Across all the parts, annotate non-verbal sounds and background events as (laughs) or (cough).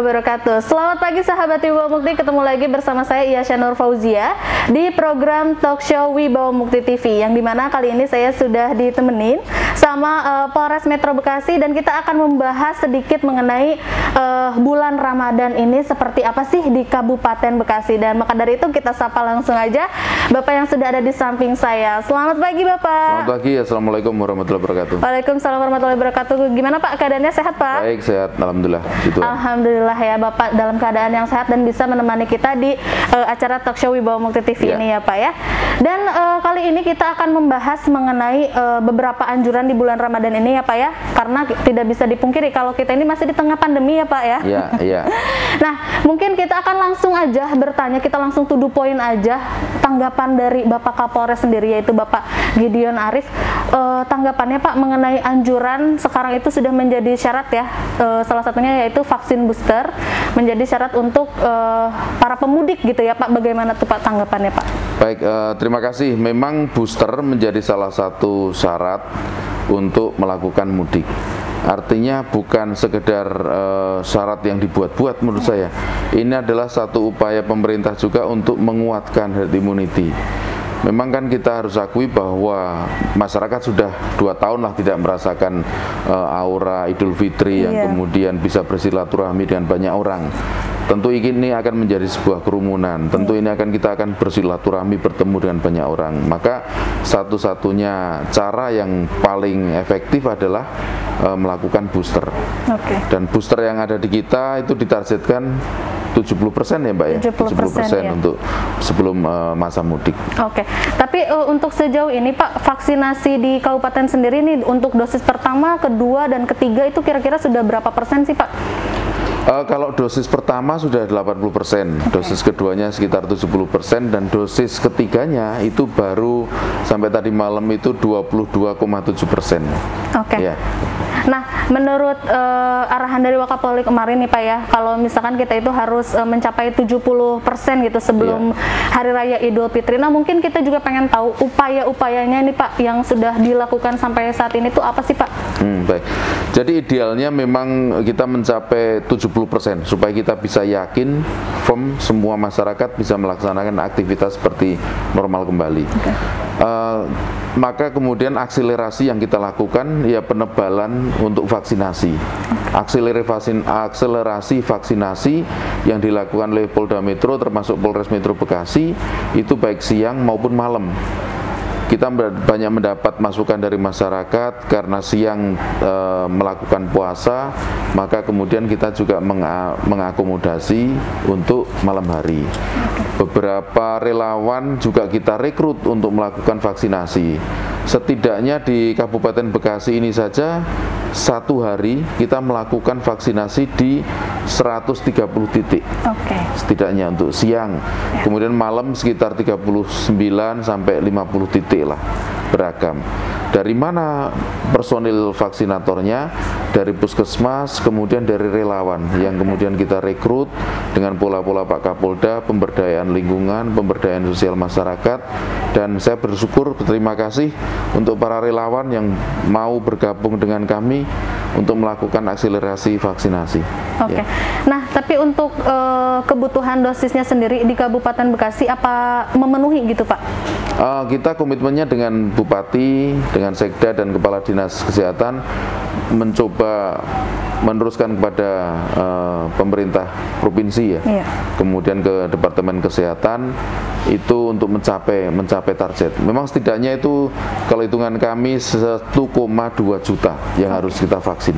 Wabarakatuh. Selamat pagi sahabat Wibawa Mukti. Ketemu lagi bersama saya Iyasya Nur Fauzia Di program talk show Wibawa Mukti TV Yang di mana kali ini saya sudah ditemenin Sama uh, Polres Metro Bekasi Dan kita akan membahas sedikit mengenai uh, Bulan Ramadan ini Seperti apa sih di Kabupaten Bekasi Dan maka dari itu kita sapa langsung aja Bapak yang sudah ada di samping saya Selamat pagi Bapak Selamat pagi Assalamualaikum warahmatullahi wabarakatuh Waalaikumsalam warahmatullahi wabarakatuh Gimana Pak keadaannya sehat Pak? Baik sehat Alhamdulillah gitu. Alhamdulillah ya Bapak dalam keadaan yang sehat dan bisa menemani kita di uh, acara talk show Wibawa Mukti TV yeah. ini ya Pak ya. Dan uh, kali ini kita akan membahas mengenai uh, beberapa anjuran di bulan Ramadan ini ya Pak ya. Karena tidak bisa dipungkiri kalau kita ini masih di tengah pandemi ya Pak ya. Iya, iya. (laughs) nah, mungkin kita akan langsung aja bertanya, kita langsung tuduh poin aja tanggapan dari Bapak Kapolres sendiri yaitu Bapak Gideon Arif. Uh, tanggapannya Pak mengenai anjuran sekarang itu sudah menjadi syarat ya. Uh, salah satunya yaitu vaksin booster menjadi syarat untuk uh, para pemudik gitu ya Pak. Bagaimana tuh Pak tanggapannya Pak? Baik, terima kasih. Memang booster menjadi salah satu syarat untuk melakukan mudik. Artinya bukan sekedar uh, syarat yang dibuat-buat menurut saya. Ini adalah satu upaya pemerintah juga untuk menguatkan herd immunity memang kan kita harus akui bahwa masyarakat sudah dua tahun lah tidak merasakan uh, aura Idul Fitri yang yeah. kemudian bisa bersilaturahmi dengan banyak orang. Tentu ini akan menjadi sebuah kerumunan. Tentu ini akan kita akan bersilaturahmi bertemu dengan banyak orang. Maka satu-satunya cara yang paling efektif adalah uh, melakukan booster. Okay. Dan booster yang ada di kita itu ditargetkan 70 persen ya Mbak ya 70 persen ya. untuk sebelum uh, masa mudik. Oke, okay. tapi uh, untuk sejauh ini Pak vaksinasi di kabupaten sendiri ini untuk dosis pertama, kedua dan ketiga itu kira-kira sudah berapa persen sih Pak? Uh, kalau dosis pertama sudah 80 persen, okay. dosis keduanya sekitar 70 persen, dan dosis ketiganya itu baru sampai tadi malam itu 22,7 persen. Oke. Okay. Ya. Nah, menurut uh, arahan dari Wakapolri kemarin nih Pak ya, kalau misalkan kita itu harus uh, mencapai 70% gitu sebelum yeah. Hari Raya Idul Fitri. Nah, mungkin kita juga pengen tahu upaya-upayanya nih Pak yang sudah dilakukan sampai saat ini tuh apa sih Pak? Hmm, baik. Jadi idealnya memang kita mencapai 70% supaya kita bisa yakin firm semua masyarakat bisa melaksanakan aktivitas seperti normal kembali. Okay. Uh, maka kemudian akselerasi yang kita lakukan ya penebalan untuk vaksinasi. Akselerasi, akselerasi vaksinasi yang dilakukan oleh Polda Metro termasuk Polres Metro Bekasi itu baik siang maupun malam. Kita banyak mendapat masukan dari masyarakat karena siang e, melakukan puasa maka kemudian kita juga mengakomodasi untuk malam hari. Beberapa relawan juga kita rekrut untuk melakukan vaksinasi. Setidaknya di Kabupaten Bekasi ini saja satu hari kita melakukan vaksinasi di 130 titik okay. setidaknya untuk siang ya. kemudian malam sekitar 39 sampai 50 titik lah beragam dari mana personil vaksinatornya dari puskesmas kemudian dari relawan yang kemudian kita rekrut dengan pola-pola Pak Kapolda pemberdayaan lingkungan pemberdayaan sosial masyarakat dan saya bersyukur berterima kasih untuk para relawan yang mau bergabung dengan kami untuk melakukan akselerasi vaksinasi. Oke. Okay. Ya. Nah, tapi untuk uh, kebutuhan dosisnya sendiri di Kabupaten Bekasi apa memenuhi gitu, Pak? Uh, kita komitmennya dengan Bupati, dengan Sekda dan Kepala Dinas Kesehatan mencoba meneruskan kepada uh, pemerintah provinsi ya, iya. kemudian ke Departemen Kesehatan itu untuk mencapai mencapai target. Memang setidaknya itu kalau hitungan kami 1,2 juta yang harus kita vaksin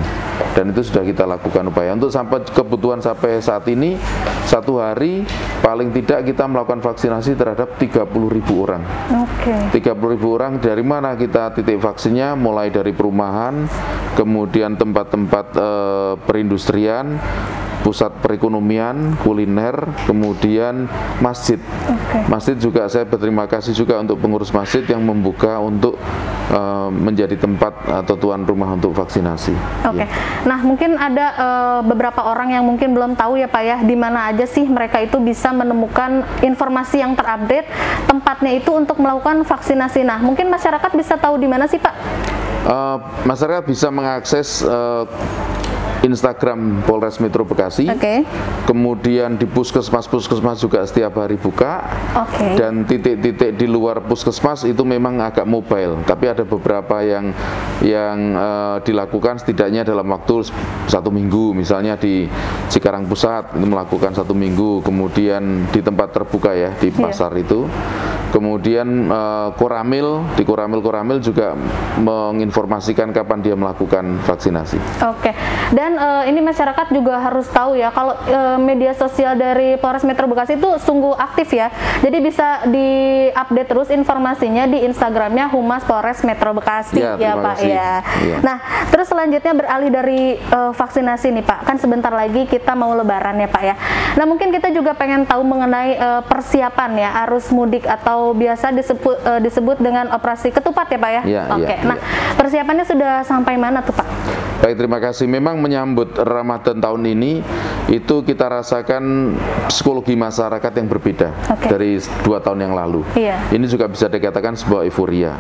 dan itu sudah kita lakukan upaya untuk sampai kebutuhan sampai saat ini satu hari paling tidak kita melakukan vaksinasi terhadap 30 ribu orang. Oke. Okay. 30 ribu orang dari mana kita titik vaksinnya mulai dari perumahan kemudian tempat-tempat e, perindustrian, pusat perekonomian, kuliner, kemudian masjid. Okay. Masjid juga saya berterima kasih juga untuk pengurus masjid yang membuka untuk uh, menjadi tempat atau tuan rumah untuk vaksinasi. Oke. Okay. Ya. Nah, mungkin ada uh, beberapa orang yang mungkin belum tahu ya Pak ya, di mana aja sih mereka itu bisa menemukan informasi yang terupdate tempatnya itu untuk melakukan vaksinasi. Nah, mungkin masyarakat bisa tahu di mana sih Pak? Uh, masyarakat bisa mengakses uh, Instagram Polres Metro Bekasi. Oke. Kemudian di puskesmas puskesmas juga setiap hari buka. Oke. Dan titik-titik di luar puskesmas itu memang agak mobile, tapi ada beberapa yang yang eh, dilakukan setidaknya dalam waktu satu minggu, misalnya di Cikarang Pusat itu melakukan satu minggu, kemudian di tempat terbuka ya di Iya. pasar itu. Kemudian eh, Koramil di Koramil Koramil juga menginformasikan kapan dia melakukan vaksinasi. Oke, dan eh, ini masyarakat juga harus tahu ya kalau eh, media sosial dari Polres Metro Bekasi itu sungguh aktif ya. Jadi bisa diupdate terus informasinya di Instagramnya Humas Polres Metro Bekasi Ya, ya, Pak kasih. ya. Iya. Nah, terus selanjutnya beralih dari eh, vaksinasi nih Pak, kan sebentar lagi kita mau Lebaran ya Pak ya. Nah mungkin kita juga pengen tahu mengenai eh, persiapan ya arus mudik atau biasa disebut eh, disebut dengan operasi ketupat ya Pak ya. Iya, Oke, iya, nah persiapannya sudah sampai mana tuh Pak? Baik, terima kasih. Memang menyambut Ramadan tahun ini itu kita rasakan psikologi masyarakat yang berbeda Oke. dari dua tahun yang lalu. Iya. Ini juga bisa dikatakan sebuah euforia.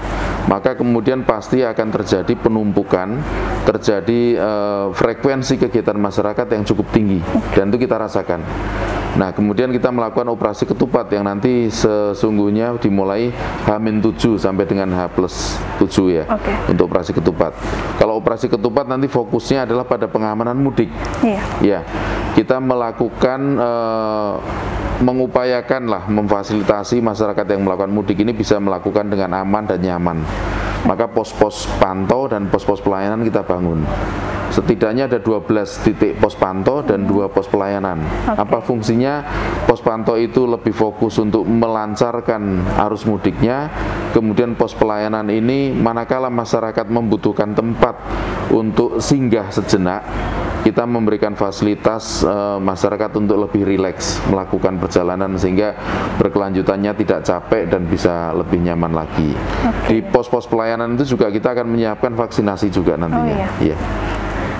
Maka kemudian pasti akan terjadi penumpukan, terjadi eh, frekuensi kegiatan masyarakat yang cukup tinggi, dan itu kita rasakan. Nah, kemudian kita melakukan operasi ketupat yang nanti sesungguhnya dimulai H-7 sampai dengan H plus 7 ya Oke. untuk operasi ketupat. Kalau operasi ketupat nanti fokusnya adalah pada pengamanan mudik. Iya. Ya, kita melakukan eh, mengupayakan lah memfasilitasi masyarakat yang melakukan mudik ini bisa melakukan dengan aman dan nyaman. Maka pos-pos pantau dan pos-pos pelayanan kita bangun. Setidaknya ada 12 titik pos pantau dan dua pos pelayanan. Apa fungsinya? Pos pantau itu lebih fokus untuk melancarkan arus mudiknya. Kemudian pos pelayanan ini manakala masyarakat membutuhkan tempat untuk singgah sejenak, kita memberikan fasilitas eh, masyarakat untuk lebih rileks melakukan perjalanan sehingga berkelanjutannya tidak capek dan bisa lebih nyaman lagi. Di pos-pos pelayanan itu juga kita akan menyiapkan vaksinasi juga nantinya. iya. Iya.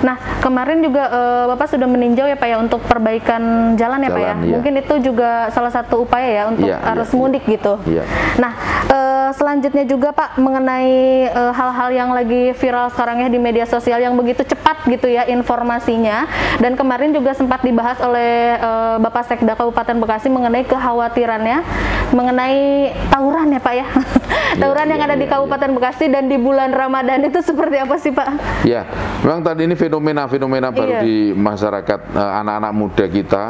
Nah, kemarin juga eh, Bapak sudah meninjau ya Pak ya untuk perbaikan jalan ya Pak ya. Jalan, iya. Mungkin itu juga salah satu upaya ya untuk Iya, iya, arus iya. mudik gitu. Iya. Nah, eh, selanjutnya juga Pak mengenai eh, hal-hal yang lagi viral sekarang ya di media sosial yang begitu cepat gitu ya informasinya. Dan kemarin juga sempat dibahas oleh eh, Bapak Sekda Kabupaten Bekasi mengenai kekhawatirannya mengenai tawuran ya Pak ya. (laughs) tawuran yang iya, ada di iya, Kabupaten Bekasi dan di bulan Ramadan itu seperti apa sih Pak? Ya, memang tadi ini fenomena-fenomena baru Iya. di masyarakat eh, anak-anak muda kita.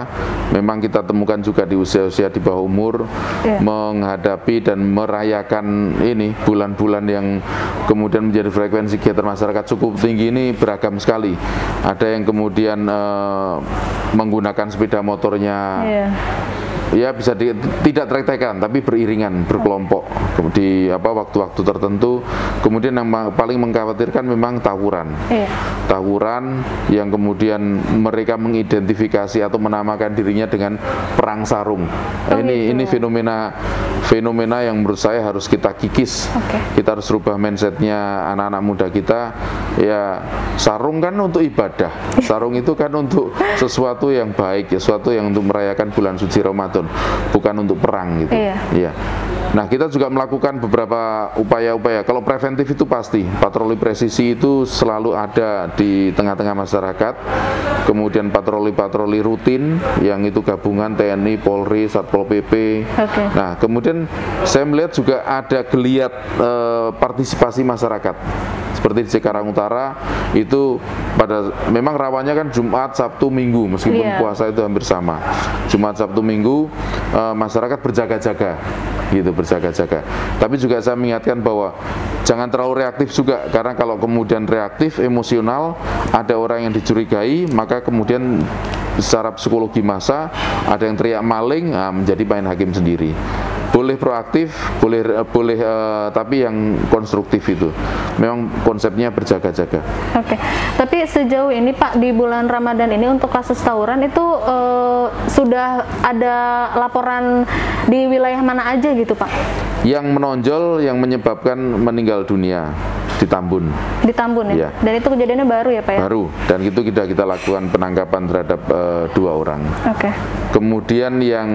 Memang kita temukan juga di usia-usia di bawah umur Iya. menghadapi dan merayakan ini bulan-bulan yang kemudian menjadi frekuensi kegiatan masyarakat cukup tinggi ini beragam sekali. Ada yang kemudian eh, menggunakan sepeda motornya Iya. Ya bisa di- tidak trek-trekan tapi beriringan berkelompok. Di apa waktu-waktu tertentu. Kemudian yang paling mengkhawatirkan memang tawuran. Iya. tawuran yang kemudian mereka mengidentifikasi atau menamakan dirinya dengan perang sarung. Oh, ini gitu. ini fenomena fenomena yang menurut saya harus kita kikis. Oke. kita harus rubah mindsetnya anak-anak muda kita. Ya sarung kan untuk ibadah. Sarung itu kan untuk sesuatu yang baik sesuatu yang untuk merayakan bulan suci Ramadan bukan untuk perang gitu Iya. Iya. Nah, kita juga melakukan beberapa upaya-upaya. Kalau preventif itu pasti, patroli presisi itu selalu ada di tengah-tengah masyarakat. Kemudian patroli-patroli rutin yang itu gabungan TNI, Polri, Satpol PP. Oke. Nah, kemudian saya melihat juga ada geliat eh, partisipasi masyarakat. Seperti di Cikarang Utara itu pada memang rawannya kan Jumat, Sabtu, Minggu meskipun Iya. puasa itu hampir sama. Jumat, Sabtu, Minggu eh, masyarakat berjaga-jaga gitu berjaga-jaga. Tapi juga saya mengingatkan bahwa jangan terlalu reaktif juga karena kalau kemudian reaktif emosional ada orang yang dicurigai maka kemudian secara psikologi masa ada yang teriak maling nah, menjadi main hakim sendiri. Boleh proaktif, boleh boleh eh, tapi yang konstruktif itu. Memang konsepnya berjaga-jaga. Oke, tapi sejauh ini Pak di bulan Ramadan ini untuk kasus tawuran itu eh, sudah ada laporan di wilayah mana aja gitu Pak? Yang menonjol yang menyebabkan meninggal dunia di Tambun. Di Tambun ya? Iya. Dan itu kejadiannya baru ya Pak ya? baru dan itu kita kita lakukan penangkapan terhadap eh, dua orang. Oke, Kemudian yang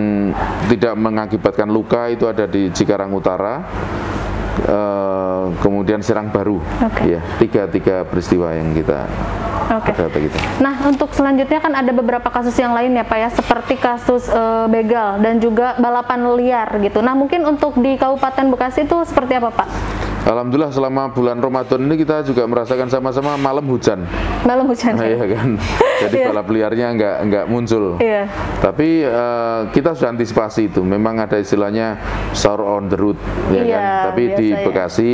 tidak mengakibatkan luka itu ada di Cikarang Utara, eh, kemudian Serang Baru. Oke. Ya, tiga tiga peristiwa yang kita Oke. data kita. Nah, untuk selanjutnya kan ada beberapa kasus yang lain ya Pak ya, seperti kasus eh, begal dan juga balapan liar gitu. Nah, mungkin untuk di Kabupaten Bekasi itu seperti apa Pak? Alhamdulillah selama bulan Ramadan ini kita juga merasakan sama-sama malam hujan. Malam hujan. Nah, (laughs) iya kan. Jadi Iya. balap liarnya nggak nggak muncul. Iya. Tapi eh, kita sudah antisipasi itu. Memang ada istilahnya sahur on the road, ya Iya, kan. Tapi di biasa ya. Bekasi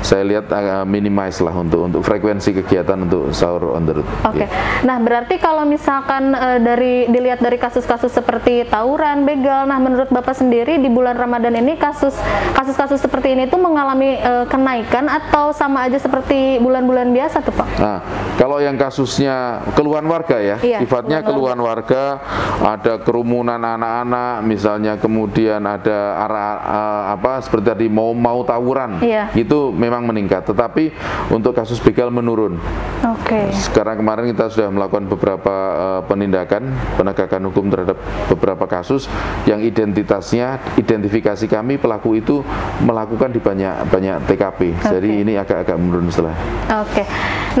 saya lihat agak minimize lah untuk untuk frekuensi kegiatan untuk sahur on the road. Oke. Ya. Nah, berarti kalau misalkan eh, dari dilihat dari kasus-kasus seperti tawuran, begal, nah menurut Bapak sendiri di bulan Ramadan ini kasus kasus-kasus seperti ini tuh mengalami eh, kenaikan atau sama aja seperti bulan-bulan biasa tuh, Pak? Nah, kalau yang kasusnya keluhan warga ya, Iya, sifatnya keluhan keluhan warga, ada kerumunan anak-anak, misalnya kemudian ada arah eh, apa seperti tadi mau mau tawuran, Iya. itu memang meningkat. Tetapi untuk kasus begal menurun. Oke. Sekarang kemarin kita sudah melakukan beberapa eh, penindakan penegakan hukum terhadap beberapa kasus yang identitasnya identifikasi kami pelaku itu melakukan di banyak banyak TKP. Jadi ini agak-agak menurun setelah. Oke.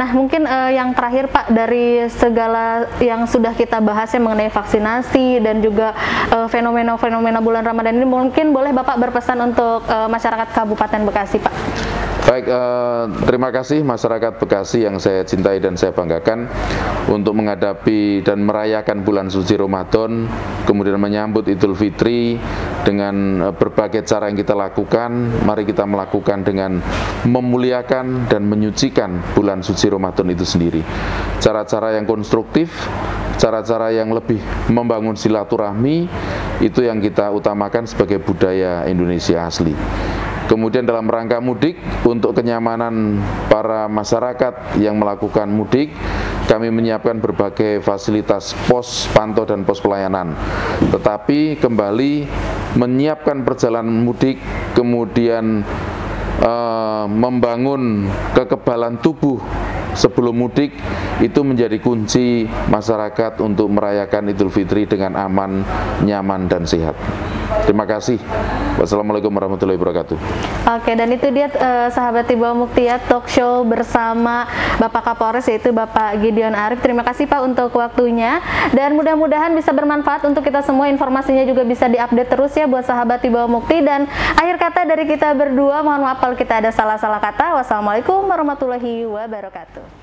Nah, mungkin eh, yang terakhir Pak dari segala yang sudah kita bahas ya mengenai vaksinasi dan juga eh, fenomena-fenomena bulan Ramadan ini mungkin boleh Bapak berpesan untuk eh, masyarakat Kabupaten Bekasi, Pak. Baik, eh, terima kasih masyarakat Bekasi yang saya cintai dan saya banggakan untuk menghadapi dan merayakan bulan suci Ramadan, kemudian menyambut Idul Fitri dengan eh, berbagai cara yang kita lakukan. Mari kita melakukan dengan memuliakan dan menyucikan bulan suci Ramadan itu sendiri. Cara-cara yang konstruktif, cara-cara yang lebih membangun silaturahmi itu yang kita utamakan sebagai budaya Indonesia asli. Kemudian dalam rangka mudik untuk kenyamanan para masyarakat yang melakukan mudik, kami menyiapkan berbagai fasilitas pos pantau dan pos pelayanan. Tetapi kembali menyiapkan perjalanan mudik, kemudian eh, membangun kekebalan tubuh sebelum mudik itu menjadi kunci masyarakat untuk merayakan Idul Fitri dengan aman, nyaman dan sehat. Terima kasih. Wassalamualaikum warahmatullahi wabarakatuh. Oke, dan itu dia eh, sahabat Tiba Muktia talk show bersama Bapak Kapolres yaitu Bapak Gideon Arif. Terima kasih Pak untuk waktunya dan mudah-mudahan bisa bermanfaat untuk kita semua. Informasinya juga bisa diupdate terus ya buat sahabat Tiba Mukti dan akhir kata dari kita berdua mohon maaf kalau kita ada salah-salah kata. Wassalamualaikum warahmatullahi wabarakatuh.